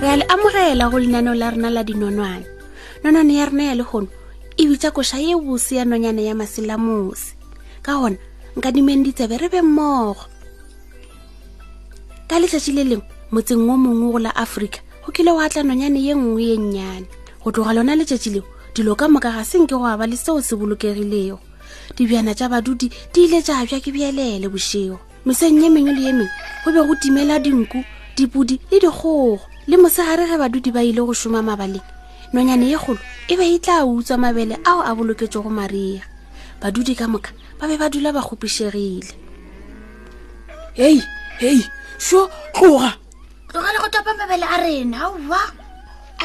re a le amogela go lenaneo la rena la dinonwane nonwane ya rena ya legono e bitsa koša ye bose ya nonyane ya maselamose ka gona nka dimeng ditsebe re be mmogo ka letšatši le lengwe motseng wo mongwe go la afrika go kile go atla nonyane ye nngwe ye nnyane go tloga lona letšatši leo dilo ka moka ga se nke go aba le seo se bolokegilego dibjana tša badudi di ile tša bja ke bjelele bošego meseng ye mengwe le ye mengwe go be go timela dinku dipodi le dikgogo le mosegare ge badudi ba ile go šoma mabaleng nonyane ye kgolo e be e tla utswa mabele ao a boloketšego maria badudi ka moka ba be ba dula ba kgopišegile hei hei sho tloga tlogele go topa mabele a rena aowa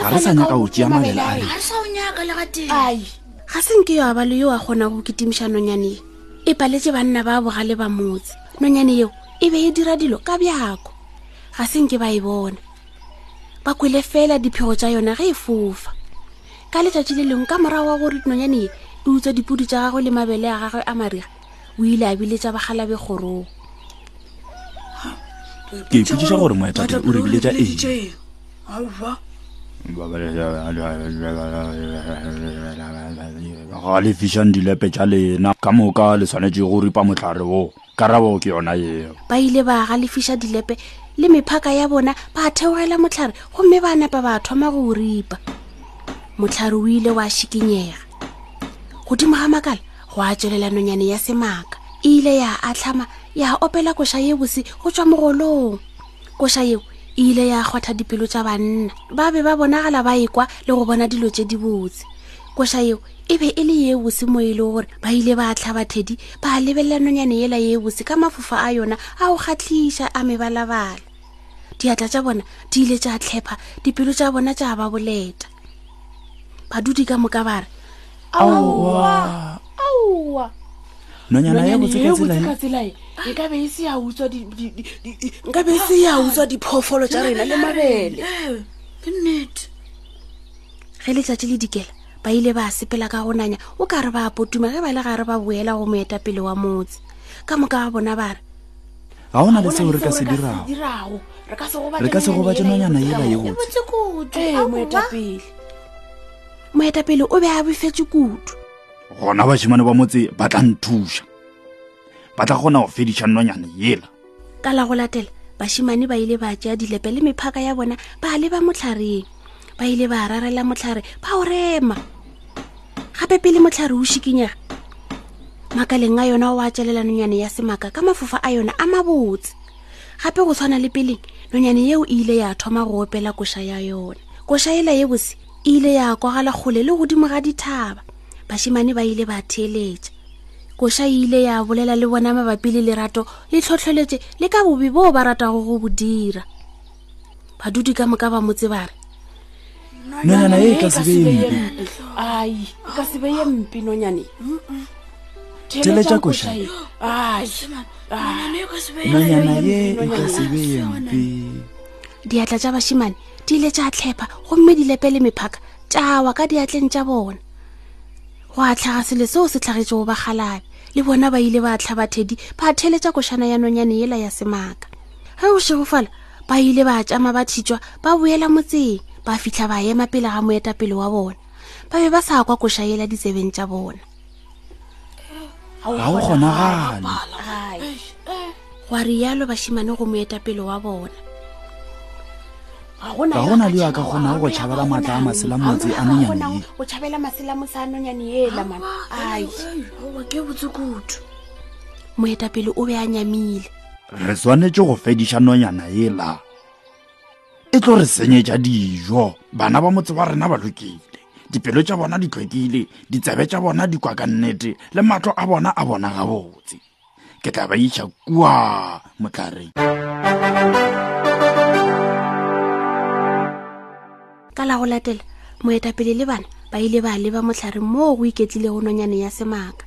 ga re sa nyaka go tšea mabele a rena ga re sa o nyaka le gatee ai ga se nke yo a ba le yo a kgona go kitimiša nonyane ye e paletse banna ba bogale ba motse nonyane yeo e be e dira dilo ka bjako ga se nke ba e bona ba kwele fela diphego tša yona ge e fofa ka letšatši le lengwe ka morago wa gore dinonyane ye e utswa dipudi tša gagwe le mabele a gagwe a mariga o ile a biletša bagalabe kgorong ke ipotsiša gore moetapele o re biletša eng ga le fišang dilepe tša lena ka moka le tshwanetse go ripa motlare wo karabo ke yona yeo ba ile ba ga le fiša dilepe le mephaka ya bona ba theogela motlhare gomme ba napa ba thoma go o ripa motlhare o ile wa šikinyega godimo ga makala gwa tšwelela nonyane ya semaka e ile ya atlhama ya opela koša ye bose go tšwa mogolong koša yeo e ile ya kgwatha dipelo tša banna ba be ba bonagala ba ekwa le go bona dilo tše dibotse koša yeo e be e le ye bose mo e le gore ba ile ba tlhaba thedi ba lebelela nonyane yela ye bose ka mafofa a yona a go kgatlhiša a mebalabala diatla tša bona di ile tša tlhepha dipelo tša bona tša ba boleta badudi ka moka ba re aowa aowa nonyana ye botse ka tsela ka tsela e e ka be e se ya utswa di- di- di- di- di- nka be e se ya utswa diphoofolo tša rena le mabele Eh, ke nnete ge letšatši le dikela ba ile ba sepela ka go nanya o ka re ba potuma ge ba le gare ba boela go moetapele wa motse ka moka ba bona ba re ga go na le seo re ka se dirago re ka se gobatse nonyana ela ye botse moetapele o be a bofetse kudu gona bashimane ba motse ba tla nthuša ba tla kgona go fediša nonyana ela ka la go latela bashimane ba ile ba tšea dilepe le mephaka ya bona ba leba motlhareng ba ile ba ararela motlhare ba o rema gape pele motlhare o šikinyega makaleng a yona o a tšelela nonyane ya semaka ka mafofa a yona a mabotse gape go tshwana le peleng nonyane yeo e ile ya thoma go opela koša ya yona koša ela ye bose e ile ya kwagala kgole le godimo ga dithaba bashimane ba ile ba theeletša koša e ile ya bolela le bona mabapi le lerato le tlhotlheletše le ka bobe boo ba ratago go bo dira badudi ka moka ba motse ba re nonyana e ka se be ye mpe ai e ka se be ye mpe nonyane theletša koša e ai nonyana ye e ka se be ye mpe diatla tša bašimane di ile tša tlhepha gomme dilepe le mephaka tšawa ka diatleng tša bona go a tlhaga sele seo se tlhagetšego ba galabe le bona ba ile ba tlhabathedi ba theletša košana ya nonyane yela ya semaka ge o šegofala ba ile ba tšama ba thitšwa ba boela motseng ba fitlha ba ema pele ga moetapele wa bona ba be ba sa kwa košaela ditsebeng tša bona ga o kgonagale gwa rialo bašimane go moetapele wa bona ga gona le yo a ka kgonago go tšhabela maatla a masela motse a nonyane go tšhabela masela motse a nonyane ela man ai ke botse kutu moetapele o be a nyamile re swanetše go fediša nonyana ela e tlo re senyetša dijo bana ba motse wa rena ba lokile dipelo tša bona di tlhwekile ditsebe tša bona di kwa ka nnete le matlo a bona a bona gabotse ke tla ba iša kua motlareng ka la go latela moetapele le bana ba ile ba leba motlhareng moo go iketlilego nonyane ya semaka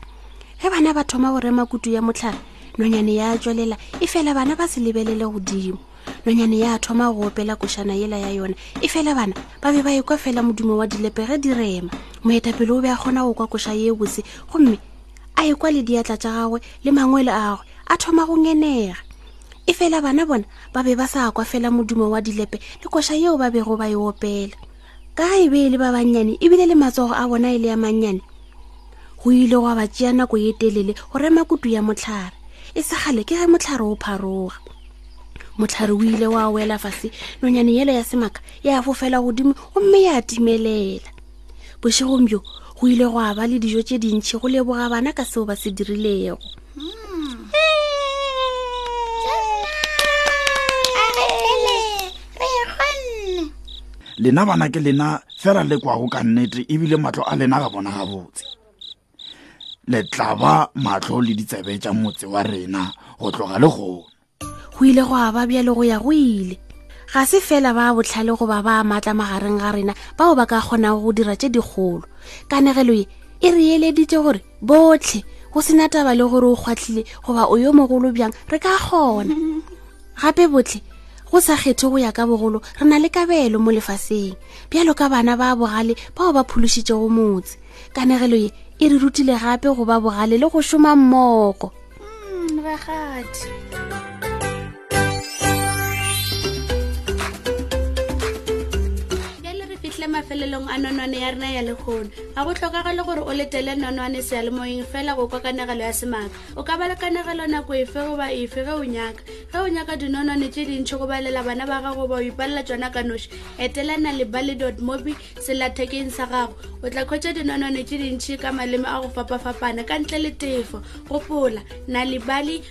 ge bana ba thoma go rema kutu ya motlhare nonyane ya tswelela e fela bana ba se lebelele godimo nonyane ya thoma go opela košana yela ya yona e fela bana ba be ba ekwa fela modumo wa dilepe ge di rema moetapele o be a kgona go kwa koša ye bose gomme a ekwa le diatla tša gagwe le mangwele a gagwe a thoma go ngenega e fela bana bona ba be ba sa kwa fela modumo wa dilepe le koša yeo ba bego ba e opela ka ga e be e le ba bannyane ebile le matsogo a bona e le ya mannyane go ile gwa ba tšea nako ye telele go rema kutu ya motlhare e segale ke ge motlhare o pharoga motlhare o ile wa wela fase nonyane yelo ya semaka ya fofela godimo gomme ya timelela bošegong bjo go ile gwa ba le dijo tše dintšhi go leboga bana ka seo ba se dirilego lena bana ke lena fela le kwago ka nnete ebile matlho a lena ga bona gabotse le tla ba matlho le ditsebe tša motse wa rena go tloga le gona go ile go aba bjalo go ya go ile ga se fela ba botlhale goba ba maatla magareng ga rena bao ba ka kgonago go dira tše dikgolo kanegelo ye e re eleditše gore botlhe go sena taba le gore o kgwatlhile goba o yo mogolo bjang re ka kgona gape botlhe go sa kgethe go ya ka bogolo re na le kabelo mo lefaseng bjalo ka bana ba bogale bao ba phološitšego motse kanegelo ye e re rutile gape go ba bogale le go šoma mmogo mm, ragadi fitlhe mafelelong a nonwane ya rena ya lekgono ga go tlhokagale gore o letele nonwane sealemoyeng fela go kwa kanegelo ya semaka o ka ba le kanegelo nako efe goba efe ge o nyaka ge o nyaka dinonwane tse dintšhi go balela bana ba gago ba o ipalela tsona ka noši etelana le bally dot mobi selathekeng sa gago o tla khwetsa dinonone tse dintšhi ka maleme a go fapafapana ka ntle le tefo gopola nalibali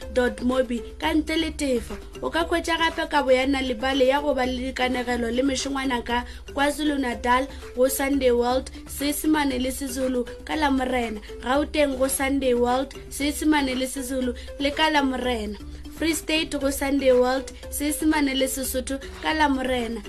mobi ka ntle le tefo o ka khwetsa gape kabo ya nalibali ya go ba le dikanegelo le mešongwana ka kwazulu natal go sunday world seesemane le sezulu ka la morena gauteng go sunday world seesemane le sezulu le ka la morena free state go sunday world seesemane le sesotho ka la morena